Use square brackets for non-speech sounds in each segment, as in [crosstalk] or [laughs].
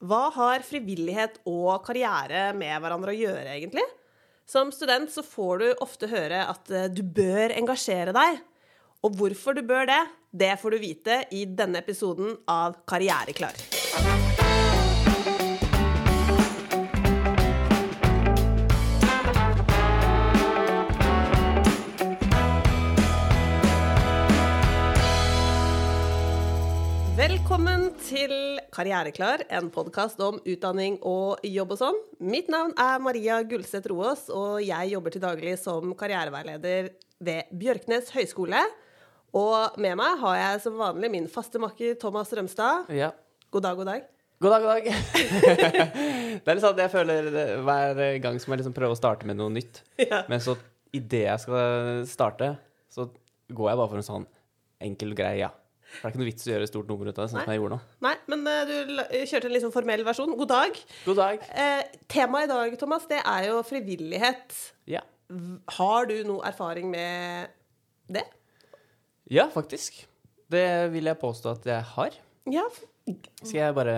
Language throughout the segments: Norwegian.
Hva har frivillighet og karriere med hverandre å gjøre, egentlig? Som student så får du ofte høre at eh, du bør engasjere deg. Og hvorfor du bør det, det får du vite i denne episoden av Karriereklar. Til Karriereklar, en podkast om utdanning og jobb og sånn. Mitt navn er Maria Gullseth Roaas, og jeg jobber til daglig som karriereveileder ved Bjørknes høgskole. Og med meg har jeg som vanlig min faste makker Thomas Rømstad. Ja. God dag, god dag. God dag, god dag. [laughs] det er litt sånn at jeg føler hver gang som jeg liksom prøver å starte med noe nytt, [laughs] Ja. men så idet jeg skal starte, så går jeg bare for en sånn enkel greie. ja. Det er ikke noe vits å gjøre stort nummer ut av det, sånn som jeg gjorde nå. Nei, men uh, du kjørte en sånn formell versjon. God dag. God dag. Uh, Temaet i dag, Thomas, det er jo frivillighet. Ja. Har du noe erfaring med det? Ja, faktisk. Det vil jeg påstå at jeg har. Ja, Skal jeg bare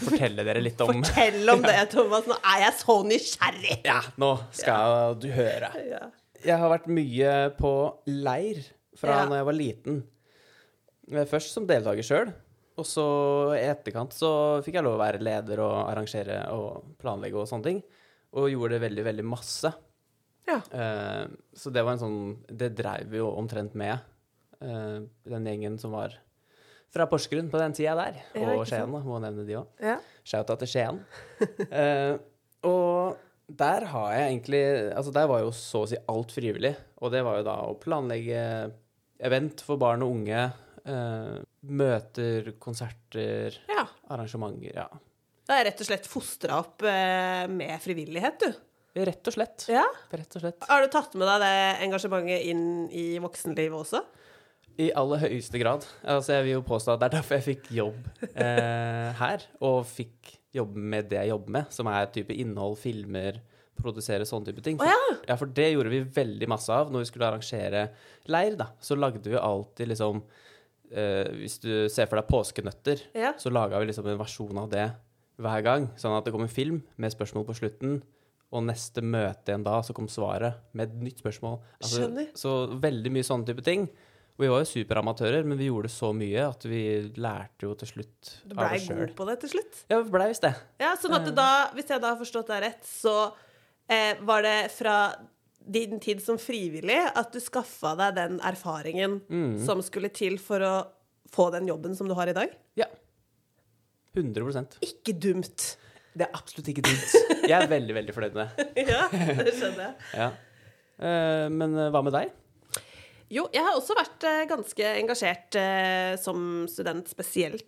fortelle dere litt om [laughs] fortell om det, Thomas. Nå er jeg så nysgjerrig. Ja, nå skal du høre. Ja. Jeg har vært mye på leir fra Ja. når jeg var liten. Eh, Først som deltaker sjøl, og så i etterkant så fikk jeg lov å være leder og arrangere og planlegge og sånne ting. Og gjorde det veldig, veldig masse. Ja. Eh, så det var en sånn Det dreiv vi jo omtrent med, eh, den gjengen som var fra Porsgrunn på den tida der. Ja, og. Skien, da. Må nevne de òg. Ja. Shout-out til Skien. [laughs] Eh, og der har jeg egentlig Altså, der var jo så å si alt frivillig. Og det var jo da å planlegge event for barn og unge. Eh, møter, konserter, ja. arrangementer. Ja. Det er rett og slett fostra opp uh, med frivillighet, du. Rett og slett. Ja. Rett og slett. Har du tatt med deg det engasjementet inn i voksenlivet også? I aller høyeste grad. Altså, jeg vil jo påstå at det er derfor jeg fikk jobb uh, [laughs] her. Og fikk jobbe med det jeg jobber med, som er type innhold, filmer, produsere sånne type ting. Å ja. Ja, for det gjorde vi veldig masse av når vi skulle arrangere leir, da. Så lagde vi alltid liksom eh, Hvis du ser for deg påskenøtter, Ja. så laga vi liksom en versjon av det hver gang. Sånn at det kom en film med spørsmål på slutten, og neste møte igjen da, så kom svaret med et nytt spørsmål. Altså, Skjønner. Så veldig mye sånne type ting. Og vi var jo superamatører, men vi gjorde så mye at vi lærte jo til slutt av oss Du av blei god på det til slutt? Ja, vi blei visst det. Ja, sånn at da, hvis jeg da har forstått deg rett, så eh, var det fra din tid som frivillig at du skaffa deg den erfaringen som skulle til for å få den jobben som du har i dag? Ja. 100% Ikke dumt. Det er absolutt ikke dumt. [laughs] Jeg er veldig, veldig fornøyd med det. [laughs] ja, det skjønner jeg. Ja. Eh, men eh, hva med deg? Jo, jeg har også vært eh, ganske engasjert som student spesielt,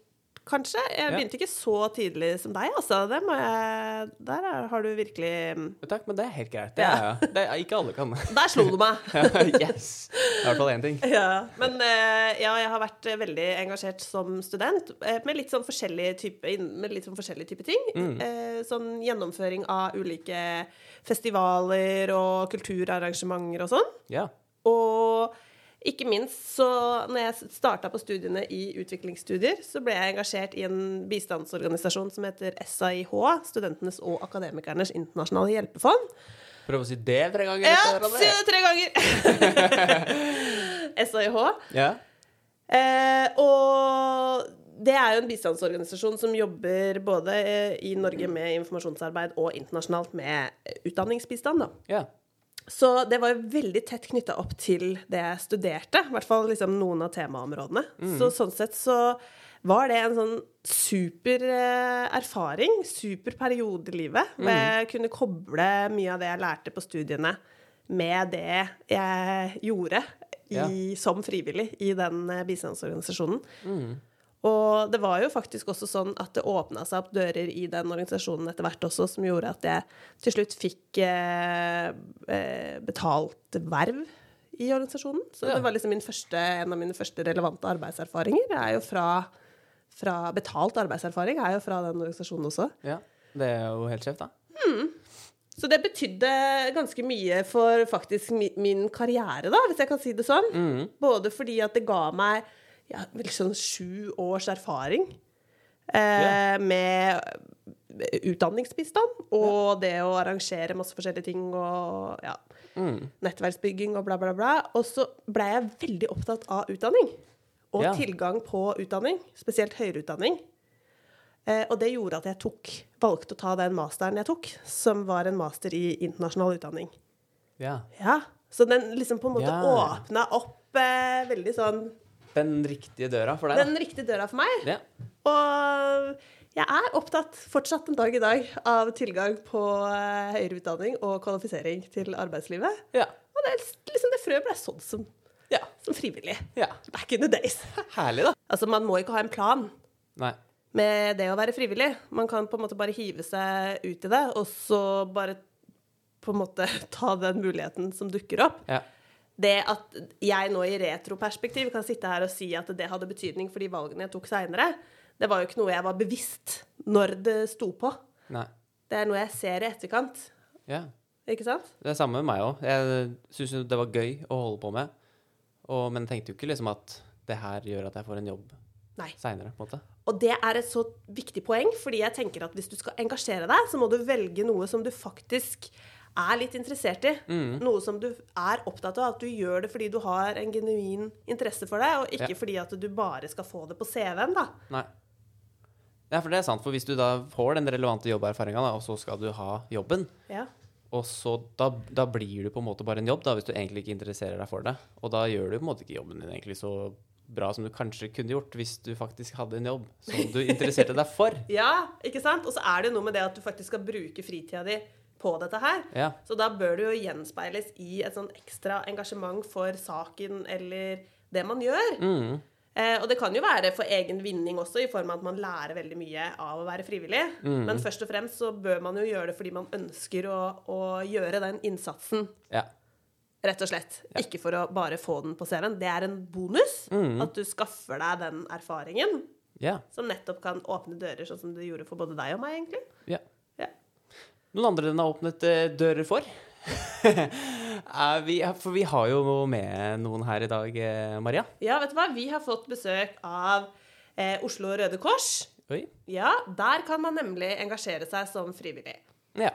kanskje. Jeg Ja. begynte ikke så tidlig som deg, altså. Det jeg Der er- har du virkelig Takk, men det er helt greit. Det Ja. er, det er, ikke alle kan. [laughs] Der slo du meg! [laughs] yes! I hvert fall én ting. Ja, men eh, ja, jeg har vært eh, veldig engasjert som student eh, med litt sånn forskjellige type, sånn forskjellige type ting. Mm. sånn gjennomføring av ulike festivaler og kulturarrangementer og sånn. Ja. Og ikke minst så når jeg starta på studiene i utviklingsstudier, så ble jeg engasjert i en bistandsorganisasjon som heter SAIH, Studentenes og akademikernes internasjonale hjelpefond. Prøv å si det tre ganger. Ja, si det tre ganger! [laughs] SAIH. Ja. Eh, og det er jo en bistandsorganisasjon som jobber både eh, i Norge med informasjonsarbeid og internasjonalt med utdanningsbistand. da. ja. Så det var jo veldig tett knytta opp til det jeg studerte. I hvert fall liksom noen av temaområdene. Så sånn sett så var det en sånn super eh, erfaring, super periode i livet, hvor jeg kunne koble mye av det jeg lærte på studiene, med det jeg gjorde i, Ja. som frivillig i den bistandsorganisasjonen. bistandsorganisasjonen. Og det var jo faktisk også sånn at det åpna seg opp dører i den organisasjonen etter hvert også, som gjorde at jeg til slutt fikk eh, eh, betalt verv i organisasjonen. Så Ja. det var liksom min første, en av mine første relevante arbeidserfaringer. Jeg er jo fra, fra betalt arbeidserfaring er jo fra den organisasjonen også. ja. Det er jo helt skjevt, da. Så det betydde ganske mye for faktisk mi, min karriere, da, hvis jeg kan si det sånn. Både fordi at det ga meg ja, sånn sju års erfaring eh, med utdanningsbistand og det å arrangere masse forskjellige ting og ja, Mm. nettverksbygging og bla, bla, bla. Og så ble jeg veldig opptatt av utdanning. Og tilgang på utdanning, spesielt høyere utdanning. Eh, og det gjorde at jeg tok, valgte å ta den masteren jeg tok, som var en master i internasjonal utdanning. Ja. Ja, Så den liksom på en måte Ja. åpna opp eh, veldig sånn Den riktige døra for deg, da. Den riktige døra for meg. Ja. Og jeg er opptatt fortsatt en dag i dag av tilgang på eh, høyere utdanning og kvalifisering til arbeidslivet. Ja. Og det, liksom, det frøet ble sånn som, ja. som frivillig. ja. Back in the days. Herlig, da. altså, man må ikke ha en plan Nei. med det å være frivillig. Man kan på en måte bare hive seg ut i det, og så bare på en måte [laughs] ta den muligheten som dukker opp. Ja. Det at jeg nå i retroperspektiv kan sitte her og si at det hadde betydning for de valgene jeg tok seinere, det var jo ikke noe jeg var bevisst når det sto på. Nei. Det er noe jeg ser i etterkant. Ja. Ikke sant? Det er samme med meg òg. Jeg syns det var gøy å holde på med. Og, men tenkte jo ikke liksom at det her gjør at jeg får en jobb seinere. Og det er et så viktig poeng, fordi jeg tenker at hvis du skal engasjere deg, så må du velge noe som du faktisk er litt interessert i. Noe som du er opptatt av. At du gjør det fordi du har en genuin interesse for det, og ikke Ja. fordi at du bare skal få det på CV-en, da. Nei. Ja, for det er sant. For hvis du da får den relevante jobberfaringa, og så skal du ha jobben, Ja. og så da, da blir du på en måte bare en jobb, da, hvis du egentlig ikke interesserer deg for det. Og da gjør du på en måte ikke jobben din egentlig så bra som du kanskje kunne gjort hvis du faktisk hadde en jobb som du interesserte deg for. [laughs] Ja, ikke sant? Og så er det noe med det at du faktisk skal bruke fritida di på dette her. Ja. Så da bør det jo gjenspeiles i et sånn ekstra engasjement for saken eller det man gjør. Mm. Eh, og det kan jo være for egen vinning også, i form av at man lærer veldig mye av å være frivillig. Mm. Men først og fremst så bør man jo gjøre det fordi man ønsker å, å gjøre den innsatsen, ja. rett og slett. Ikke for å bare få den på CV-en. Det er en bonus. Mm. At du skaffer deg den erfaringen ja. som nettopp kan åpne dører, sånn som det gjorde for både deg og meg, egentlig. ja. Noen andre den har åpnet eh, dører for? [laughs] Vi, for vi har jo med noen her i dag, eh, Maria. Ja, vet du hva? Vi har fått besøk av eh, Oslo Røde Kors. Oi. Ja, der kan man nemlig engasjere seg som frivillig. Ja.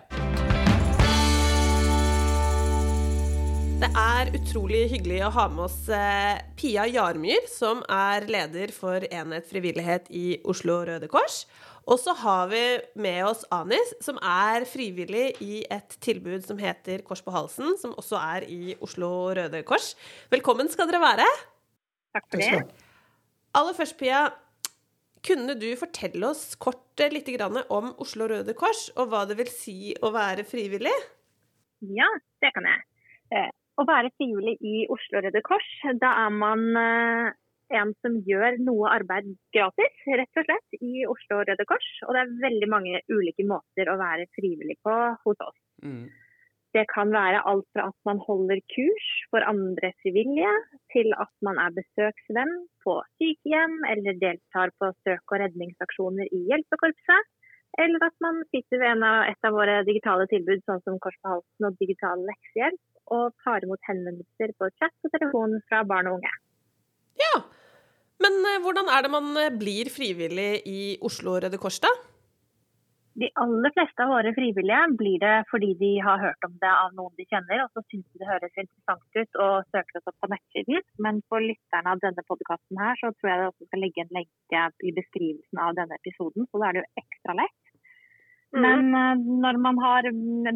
Det er utrolig hyggelig å ha med oss eh, Pia Jarmyr, som er leder for Enhet frivillighet i Oslo Røde Kors. Og så har vi med oss Anis, som er frivillig i et tilbud som heter Kors på halsen, som også er i Oslo Røde Kors. Velkommen skal dere være. Takk for det. Aller først, Pia, kunne du fortelle oss kort eh, litt om Oslo Røde Kors, og hva det vil si å være frivillig? Ja, det kan jeg. Være frivillig i Oslo Røde Kors, da er man eh, en som gjør noe arbeid gratis, rett og slett, i Oslo Røde Kors. Og det er veldig mange ulike måter å være frivillig på hos oss. Mm. Det kan være alt fra at man holder kurs for andre frivillige, til at man er besøksvenn på sykehjem, eller deltar på søk- og redningsaksjoner i hjelpekorpset. Eller at man sitter ved en av, et av våre digitale tilbud, sånn som Kors på halsen og digital leksehjelp, og tar imot henvendelser på chat og telefon fra barn og unge. Ja. Men eh, hvordan er det man eh, blir frivillig i Oslo Røde Kors, da? De aller fleste av våre frivillige blir det fordi de har hørt om det av noen de kjenner, og så syns de det høres interessant ut og søker oss opp på nettsiden. Men for lytterne av denne podkasten her, så tror jeg det også skal legge en lenke i beskrivelsen av denne episoden, så da er det jo ekstra lett. Men eh, når man har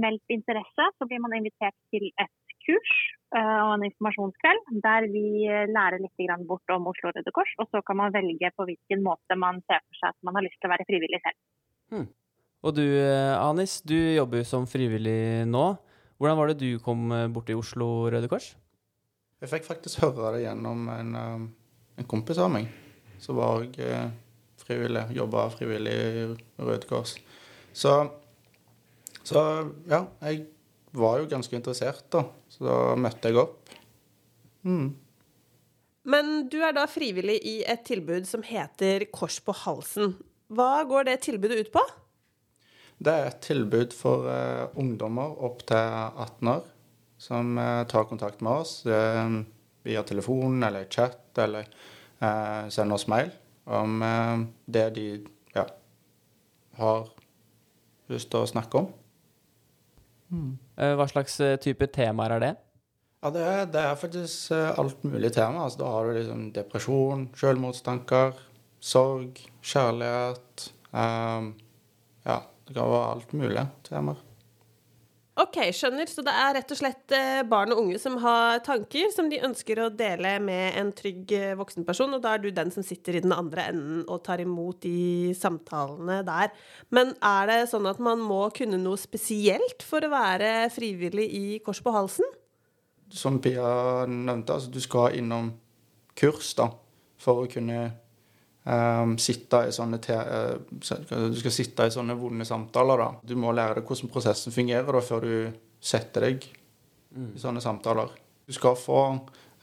meldt interesse, så blir man invitert til et kurs eh, og en informasjonskveld der vi eh, lærer litt bort om Oslo Røde Kors. Og så kan man velge på hvilken måte man ser for seg at man har lyst til å være frivillig selv. Og du, eh, Anis, du jobber jo som frivillig nå. Hvordan var det du kom borti bort til Oslo Røde Kors? Jeg fikk faktisk høre det gjennom en, en kompis av meg, som var jeg frivillig, jobba frivillig i Røde Kors. Så, så ja, jeg var jo ganske interessert, da. Så da møtte jeg opp. Mm. Men du er da frivillig i et tilbud som heter Kors på halsen. Hva går det tilbudet ut på? Det er et tilbud for uh, ungdommer opp til 18 år som uh, tar kontakt med oss uh, via telefon eller chat eller sender oss mail om det de ja, har lyst til å snakke om. Eh, Hva slags eh, type temaer er det? Ja, det er, det er faktisk eh, alt mulig tema. Altså, da har du liksom depresjon, selvmordstanker, sorg, kjærlighet. um, ja, det kan være alt mulig temaer. OK, skjønner. Så det er rett og slett eh, barn og unge som har tanker som de ønsker å dele med en trygg eh, voksenperson, og da er du den som sitter i den andre enden og tar imot de samtalene der. Men er det sånn at man må kunne noe spesielt for å være frivillig i Kors på halsen? Som Pia nevnte, altså, du skal innom kurs da, for å kunne ehm, sitte i sånne eh, Du skal sitte i sånne vonde samtaler. da. Du må lære deg hvordan prosessen fungerer da, før du setter deg i sånne samtaler. Du skal få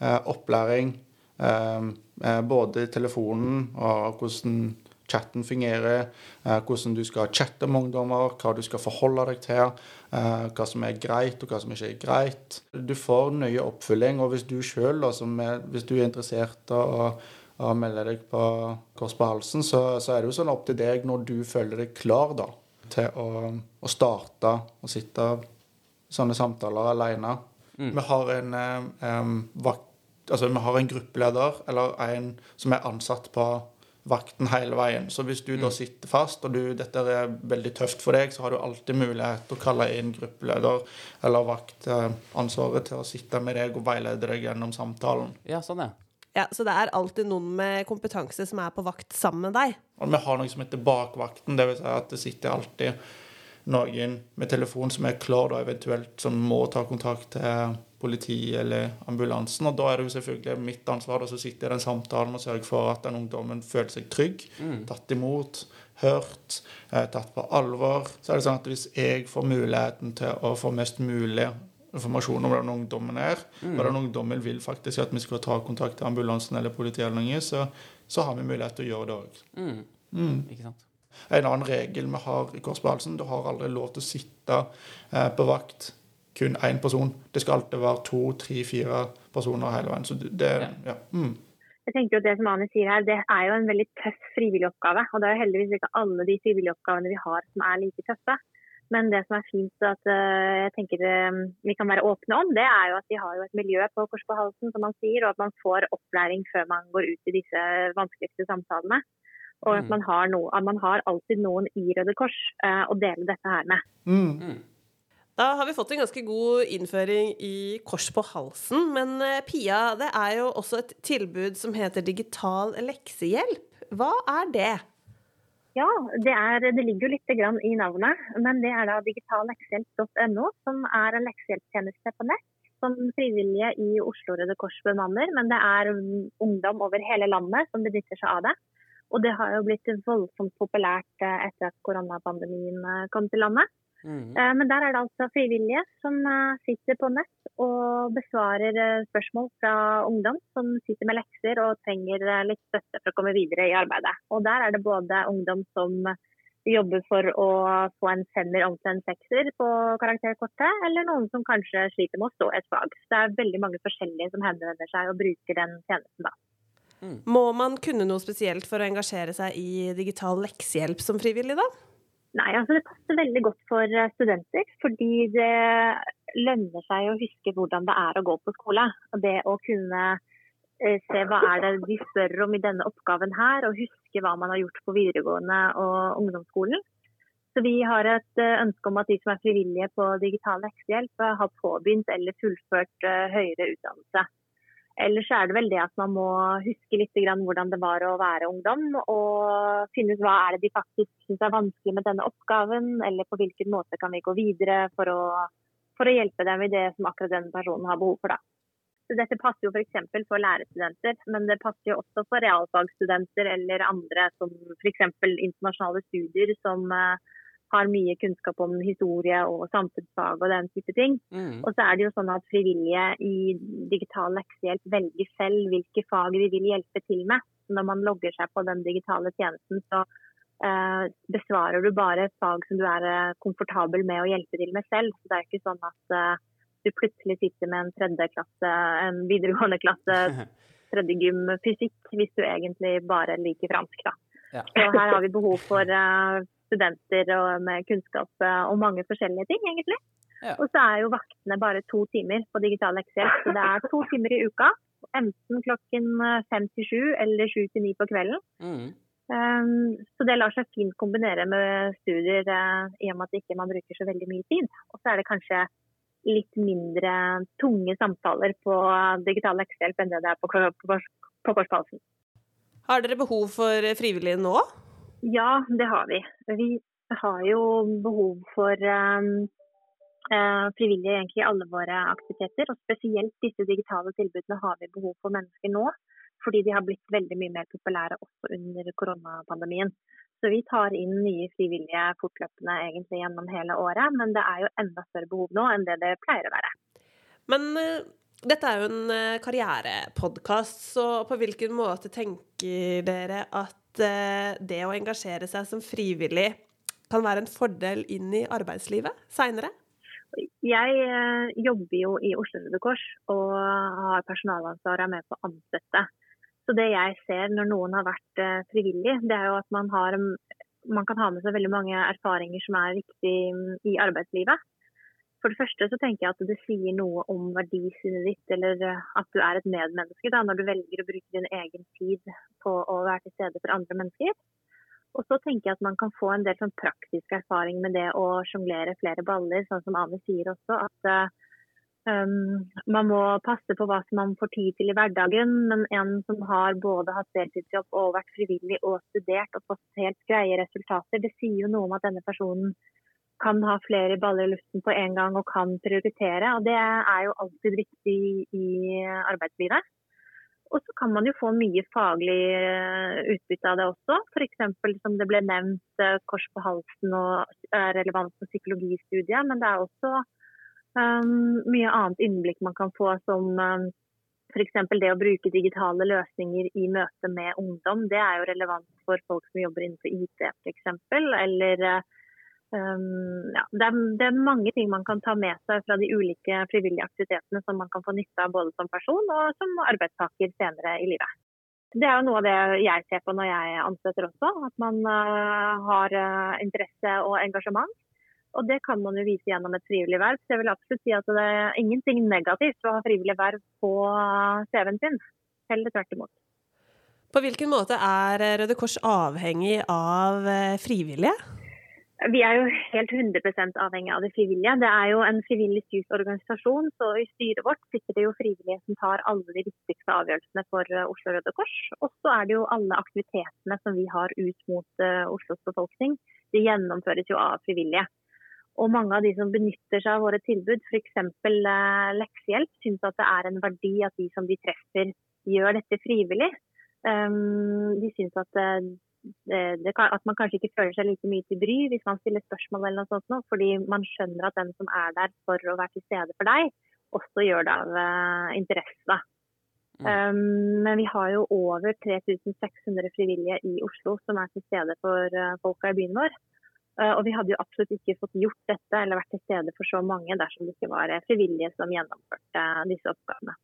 uh, opplæring um, uh, både i telefonen og hvordan chatten fungerer, uh, hvordan du skal chatte med ungdommer, hva du skal forholde deg til, hva som er greit og hva som ikke er greit. Du får nøye oppfølging, og hvis du sjøl, hvis du er interessert av å, melder deg på Kors på halsen, så, så er det jo sånn opp til deg når du føler deg klar da, til å, å starte å sitte sånne samtaler alene. Vi har en um, vakt, altså vi har en gruppeleder, eller en som er ansatt på vakten hele veien. Så hvis du da sitter fast, og du, dette er veldig tøft for deg, så har du alltid mulighet til å kalle inn gruppeleder eller vaktansvaret til å sitte med deg og veilede deg gjennom samtalen. Ja, sånn, ja. Ja, Så det er alltid noen med kompetanse som er på vakt sammen med deg? Og vi har noe som heter bakvakten, det vil si at det sitter alltid noen med telefon som er klar, da eventuelt som må ta kontakt til politi eller ambulansen. Og da er det jo selvfølgelig mitt ansvar å sitte sitter i den samtalen og sørger for at den ungdommen føler seg trygg, tatt imot, hørt, eh, tatt på alvor. Så er det sånn at hvis jeg får muligheten til å få mest mulig informasjon om hvordan ungdommen er, Mm. Hvordan ungdommen vil faktisk at vi skal ta kontakt til ambulansen eller politiet, eller noe, så, så har vi mulighet til å gjøre det òg. Mm. Ikke sant? En annen regel vi har i Kors du har aldri lov til å sitte eh, på vakt kun én person. Det skal alltid være to, tre, fire personer hele veien. Så det, ja. Mm. Jeg tenker jo Det som Ane sier her, det er jo en veldig tøff frivillig oppgave. Og det er jo heldigvis ikke alle de frivillige oppgavene vi har som er like tøffe. Men det som er fint at eh, jeg tenker eh, vi kan være åpne om, det er jo at vi har jo et miljø på Kors på halsen, som man sier, og at man får opplæring før man går ut i disse vanskeligste samtalene. Og at Mm. man har, no, at man har alltid noen i Røde Kors uh, å dele dette her med. Mm. Da har vi fått en ganske god innføring i Kors på halsen. Men uh, Pia, det er jo også et tilbud som heter digital leksehjelp. Hva er det? Ja, det, er, det ligger jo litt i navnet. Men det er da digitallekselp.no, som er en leksehjelpstjeneste på nett. Som frivillige i Oslo Røde Kors bemanner. Men det er mm, ungdom over hele landet som benytter seg av det. Og det har jo blitt voldsomt populært eh, etter at koronapandemien eh, kom til landet. Mm. Eh, Men der er det altså frivillige som eh, sitter på nett og besvarer eh, spørsmål fra ungdom som sitter med lekser og trenger litt støtte for å komme videre i arbeidet. Og der er det både ungdom som jobber for å få en femmer om til en sekser på karakterkortet, eller noen som kanskje sliter med å stå i et fag. Så det er veldig mange forskjellige som henvender seg og bruker den tjenesten da. Må man kunne noe spesielt for å engasjere seg i digital leksehjelp som frivillig, da? Nei, altså Det passer veldig godt for eh, studenter, fordi det lønner seg å huske hvordan det er å gå på skole. Og det å kunne eh, se hva er det de spør om i denne oppgaven her, og huske hva man har gjort på videregående og ungdomsskolen. Så Vi har et eh, ønske om at de som er frivillige på digital leksehjelp, eh, har påbegynt eller fullført høyere utdannelse. Ellers er det vel det at man må huske litt hvordan det var å være ungdom, og finne ut hva er det de faktisk syns er vanskelig med denne oppgaven, eller på hvilken måte kan vi gå videre for å, for å hjelpe dem i det som akkurat den personen har behov for. da. Så dette passer jo f.eks. For, for lærerstudenter, men det passer jo også for realfagsstudenter eller andre som f.eks. internasjonale studier som eh, har mye kunnskap om historie og samfunnsfag og den type ting. Mm. Og så er det jo sånn at frivillige i digital leksehjelp velger selv hvilke fag de vil hjelpe til med. Når man logger seg på den digitale tjenesten, så eh, besvarer du bare fag som du er eh, komfortabel med å hjelpe til med selv. Så det er ikke sånn at eh, du plutselig sitter med en tredje klasse, en videregående klasse, [laughs] tredje gym fysikk, hvis du egentlig bare liker fransk, da. Ja. Så her har vi behov for studenter og med kunnskap eh, om mange forskjellige ting, egentlig. Ja. Og så er jo vaktene bare to timer på digital leksehjelp. Så det er to timer i uka. Enten klokken eh, fem til sju eller sju til ni på kvelden. Mm. Um, så det lar seg fint kombinere med studier uh, i og med at ikke man bruker så veldig mye tid. Og så er det kanskje litt mindre tunge samtaler på digital leksehjelp enn det det er på, på, på, på. Har dere behov for frivillige nå? Ja, det har vi. Vi har jo behov for um, eh, frivillige egentlig i alle våre aktiviteter. Og spesielt disse digitale tilbudene har vi behov for mennesker nå. Fordi de har blitt veldig mye mer populære også under koronapandemien. Så vi tar inn nye frivillige fortløpende egentlig gjennom hele året. Men det er jo enda større behov nå enn det det pleier å være. Men eh, dette er jo en uh, karrierepodkast, så på hvilken måte tenker dere at eh, det å engasjere seg som frivillig kan være en fordel inn i arbeidslivet seinere? Jeg eh, jobber jo i Oslo Røde Kors og har personalansvar og er med på å ansette. Så det jeg ser når noen har vært eh, frivillig, det er jo at man, har, man kan ha med seg veldig mange erfaringer som er viktige mm, i arbeidslivet. For det første så tenker jeg at det sier noe om verdisynet ditt, eller eh, at du er et medmenneske da, når du velger å bruke din egen tid på å være til stede for andre mennesker. Og så tenker jeg at man kan få en del sånn praktisk erfaring med det å sjonglere flere baller, sånn som Ane sier også. At eh, um, man må passe på hva som man får tid til i hverdagen. Men en som har både hatt deltidsjobb og vært frivillig og studert og fått helt greie resultater, det sier jo noe om at denne personen kan ha flere baller i luften på en gang og kan prioritere. Og det er jo alltid viktig i arbeidslivet. Og så kan man jo få mye faglig eh, utbytte av det også. F.eks. som det ble nevnt eh, kors på halsen og er relevant for psykologistudiet. Men det er også um, mye annet innblikk man kan få som um, f.eks. det å bruke digitale løsninger i møte med ungdom. Det er jo relevant for folk som jobber innenfor IT f.eks. Eller um, ja, det, er, det er mange ting man kan ta med seg fra de ulike frivillige aktivitetene som man kan få nytte av både som person og som arbeidstaker senere i livet. Det er jo noe av det jeg ser på når jeg ansetter også. At man uh, har uh, interesse og engasjement. Og det kan man jo vise gjennom et frivillig verv. Så jeg vil absolutt si at det er ingenting negativt å ha frivillig verv på uh, CV-en sin. Heller tvert imot. På hvilken måte er Røde Kors avhengig av eh, frivillige? Vi er jo helt 100% avhengig av det frivillige. Det er jo en frivillig styrt organisasjon, så i styret vårt sitter det jo frivillige som tar alle de viktigste avgjørelsene for uh, Oslo Røde Kors. Og så er det jo alle aktivitetene som vi har ut mot uh, Oslos befolkning. De gjennomføres jo av frivillige. Og mange av de som benytter seg av våre tilbud, f.eks. Uh, leksehjelp, syns at det er en verdi at de som de treffer, gjør dette frivillig. Um, de syns at uh, kan, at man kanskje ikke føler seg like mye til bry hvis man stiller spørsmål eller noe sånt, fordi man skjønner at den som er der for å være til stede for deg, også gjør det av uh, interesse. Mm. Um, men vi har jo over 3600 frivillige i Oslo som er til stede for uh, folka i byen vår. Uh, og vi hadde jo absolutt ikke fått gjort dette eller vært til stede for så mange dersom det ikke var frivillige som gjennomførte disse oppgavene.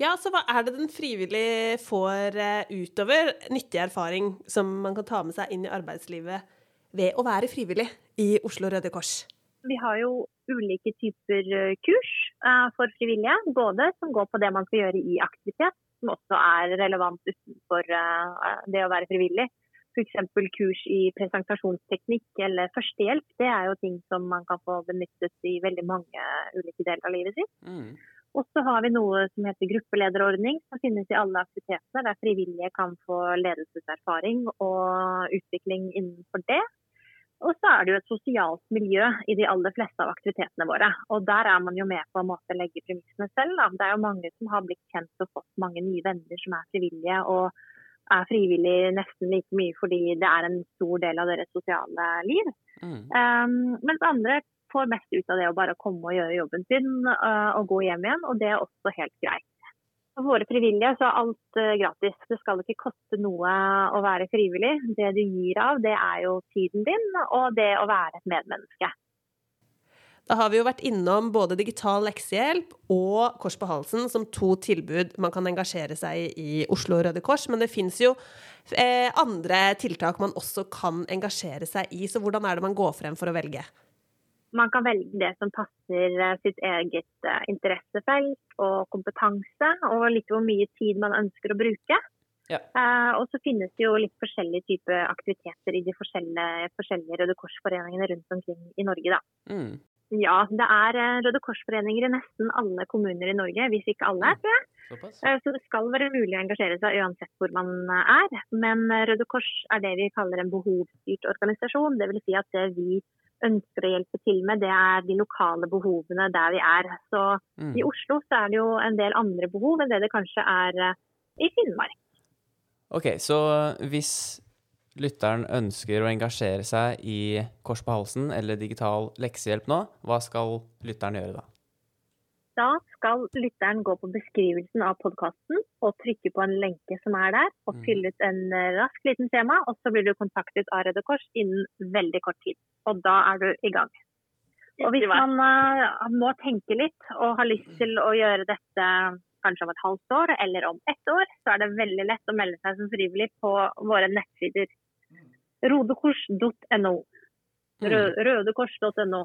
Ja, så hva er det den frivillige får uh, utover nyttig erfaring som man kan ta med seg inn i arbeidslivet ved å være frivillig i Oslo Røde Kors? Vi har jo ulike typer uh, kurs uh, for frivillige. Både som går på det man skal gjøre i aktivitet, som også er relevant utenfor det å være frivillig. F.eks. kurs i presentasjonsteknikk eller førstehjelp. Det er jo ting som man kan få benyttet i veldig mange ulike deler av livet sitt. Mm. Og så har vi noe som heter gruppelederordning, som finnes i alle aktiviteter der frivillige kan få ledelseserfaring og utvikling innenfor det. Og så er det jo et sosialt miljø i de aller fleste av aktivitetene våre. Og der er man jo med på å legge premissene selv. Da. Det er jo mange som har blitt kjent og fått mange nye venner som er frivillige. og er frivillig nesten like mye fordi det er en stor del av deres sosiale liv. Mm. Um, mens andre får mest ut av det å bare komme og gjøre jobben sin uh, og gå hjem igjen, og det er også helt greit. For våre frivillige så er alt uh, gratis. Det skal ikke koste noe å være frivillig. Det du gir av, det er jo tiden din og det å være et medmenneske. Da har vi jo vært innom både digital leksehjelp og Kors på halsen som to tilbud man kan engasjere seg i i Oslo Røde Kors. Men det fins jo eh, andre tiltak man også kan engasjere seg i. Så hvordan er det man går frem for å velge? Man kan velge det som passer eh, sitt eget eh, interessefelt og kompetanse, og litt hvor mye tid man ønsker å bruke. Ja. Eh, og så finnes det jo litt forskjellige typer aktiviteter i de forskjellige, forskjellige Røde Kors-foreningene rundt omkring i Norge. da. Mm. Ja, det er Røde Kors-foreninger i nesten alle kommuner i Norge, hvis ikke alle. tror jeg. Såpass? Eh, Så det skal være mulig å engasjere seg uansett hvor man er. Men Røde Kors er det vi kaller en behovsstyrt organisasjon. Det vil si at det vi ønsker å hjelpe til med, det er de lokale behovene der vi er. Så Mm. i Oslo så er det jo en del andre behov enn det det kanskje er eh, i Finnmark. Ok, så hvis lytteren ønsker å engasjere seg i Kors på halsen eller digital leksehjelp nå, hva skal lytteren gjøre da? Da skal lytteren gå på beskrivelsen av podkasten og trykke på en lenke som er der, og Mhm. fylle ut en rask liten skjema, og så blir du kontaktet av Røde Kors innen veldig kort tid. Og da er du i gang. Og hvis man uh, må tenke litt og har lyst til å gjøre dette kanskje om et halvt år eller om ett år, så er det veldig lett å melde seg som frivillig på våre nettsider. Rodekors.no. Rø- Rødekors.no.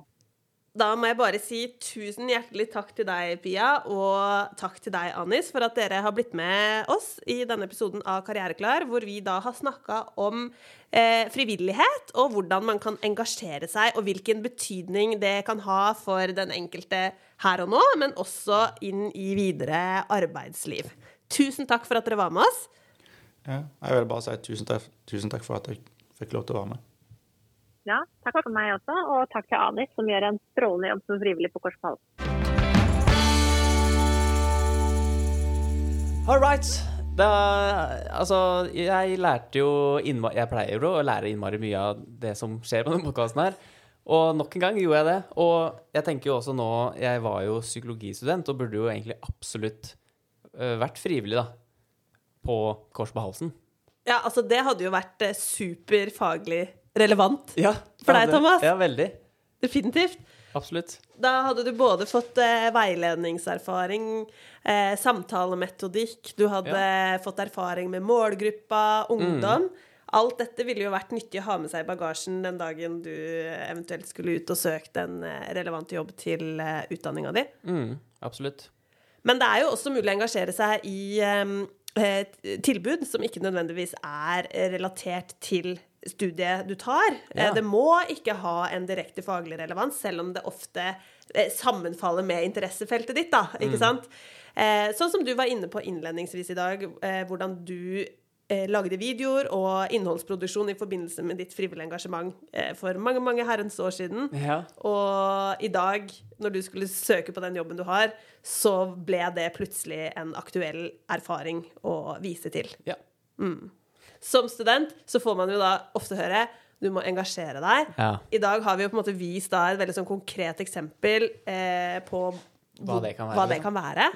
Da må jeg bare si tusen hjertelig takk til deg, Pia, og takk til deg, Anis, for at dere har blitt med oss i denne episoden av Karriereklar, hvor vi da har snakka om eh, frivillighet, og hvordan man kan engasjere seg, og hvilken betydning det kan ha for den enkelte her og nå, men også inn i videre arbeidsliv. Tusen takk for at dere var med oss. Ja, jeg vil bare si tusen takk, tusen takk for at jeg fikk lov til å være med. Ja, takk for meg også, og takk til Anis, som gjør en strålende jobb som frivillig på Kors på. All right. Da, altså, jeg lærte jo innmari, Jeg pleier jo å lære innmari mye av det som skjer på denne podkasten her. Og nok en gang gjorde jeg det. Og jeg tenker jo også nå Jeg var jo psykologistudent og burde jo egentlig absolutt øh, vært frivillig, da. På Kors på halsen. Ja, altså, det hadde jo vært eh, superfaglig relevant. Ja, For deg, Thomas? Ja, veldig. Definitivt. Absolutt. Da hadde du både fått eh, veiledningserfaring, eh, samtalemetodikk, du hadde fått erfaring med målgruppa, ungdom. Alt dette ville jo vært nyttig å ha med seg i bagasjen den dagen du eventuelt skulle ut og søkt en eh, relevant jobb til eh, utdanninga di. Mm, absolutt. Men det er jo også mulig å engasjere seg i eh, tilbud som ikke nødvendigvis er relatert til studiet du tar. Eh, Ja. Det må ikke ha en direkte faglig relevans, selv om det ofte eh, sammenfaller med interessefeltet ditt, da. Ikke sant? Eh, sånn som du var inne på innledningsvis i dag, hvordan du lagde videoer og innholdsproduksjon i forbindelse med ditt frivillige engasjement for mange, mange herrens år siden. Ja. Og i dag, når du skulle søke på den jobben du har, så ble det plutselig en aktuell erfaring å vise til. Ja. Som student så får man jo da ofte høre du må engasjere deg. Ja. I dag har vi jo på en måte vist da et veldig sånn konkret eksempel eh, på Hva det kan være, hva det kan være,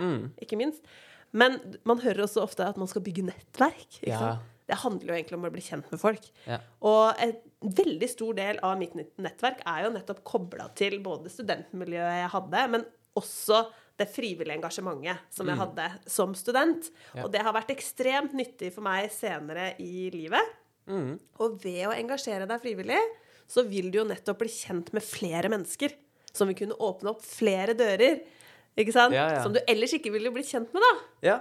ikke minst. Men man hører også ofte at man skal bygge nettverk. Ja. Det handler jo egentlig om å bli kjent med folk. Ja. Og en veldig stor del av mitt nett- nettverk er jo nettopp kobla til både studentmiljøet jeg hadde, men også det frivillige engasjementet som jeg hadde som student. Mm. Ja. Og det har vært ekstremt nyttig for meg senere i livet. Mm. Og ved å engasjere deg frivillig, så vil du jo nettopp bli kjent med flere mennesker. Som vil kunne åpne opp flere dører. Ikke sant? Ja, ja. Som du ellers ikke ville blitt kjent med, da. ja.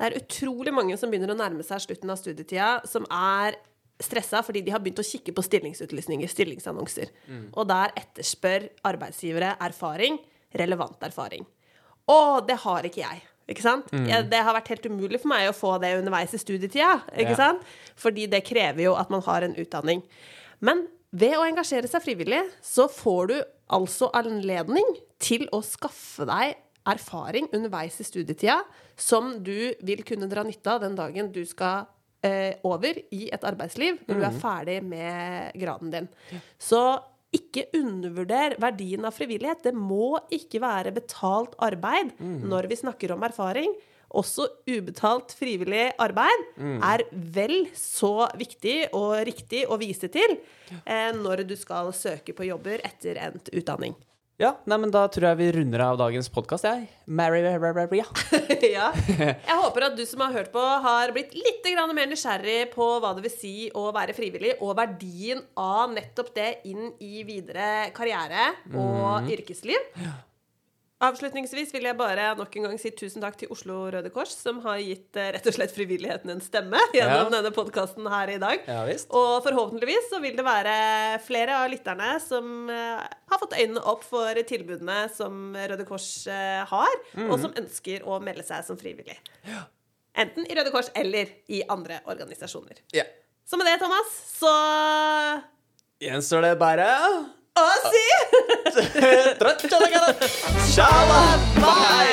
Det er utrolig mange som begynner å nærme seg slutten av studietida, som er stressa fordi de har begynt å kikke på stillingsutlysninger, stillingsannonser. Og der etterspør arbeidsgivere erfaring, relevant erfaring. Og det har ikke jeg. Ikke sant? Jeg, det har vært helt umulig for meg å få det underveis i studietida. Ikke Ja. sant? Fordi det krever jo at man har en utdanning. Men ved å engasjere seg frivillig, så får du altså anledning til å skaffe deg erfaring underveis i studietida som du vil kunne dra nytte av den dagen du skal eh, over i et arbeidsliv, når du er ferdig med graden din. Så ikke undervurder verdien av frivillighet. Det må ikke være betalt arbeid når vi snakker om erfaring. Også ubetalt frivillig arbeid er vel så viktig og riktig å vise til eh, når du skal søke på jobber etter endt utdanning. Ja, nei, men da tror jeg vi runder av dagens podkast, jeg. Mary, ja. [laughs] ja. Jeg håper at du som har hørt på, har blitt litt mer nysgjerrig på hva det vil si å være frivillig, og verdien av nettopp det inn i videre karriere og yrkesliv. Avslutningsvis vil jeg bare nok en gang si tusen takk til Oslo Røde Kors, som har gitt eh, rett og slett frivilligheten en stemme [laughs] gjennom Ja. denne podkasten her i dag. Ja visst. Og forhåpentligvis så vil det være flere av lytterne som eh, har fått øynene opp for tilbudene som Røde Kors har, har, og som ønsker å melde seg som frivillig. Ja. Enten i Røde Kors eller i andre organisasjoner. Ja. Så med det, Thomas, så Gjenstår det bare Å si! Shalabais!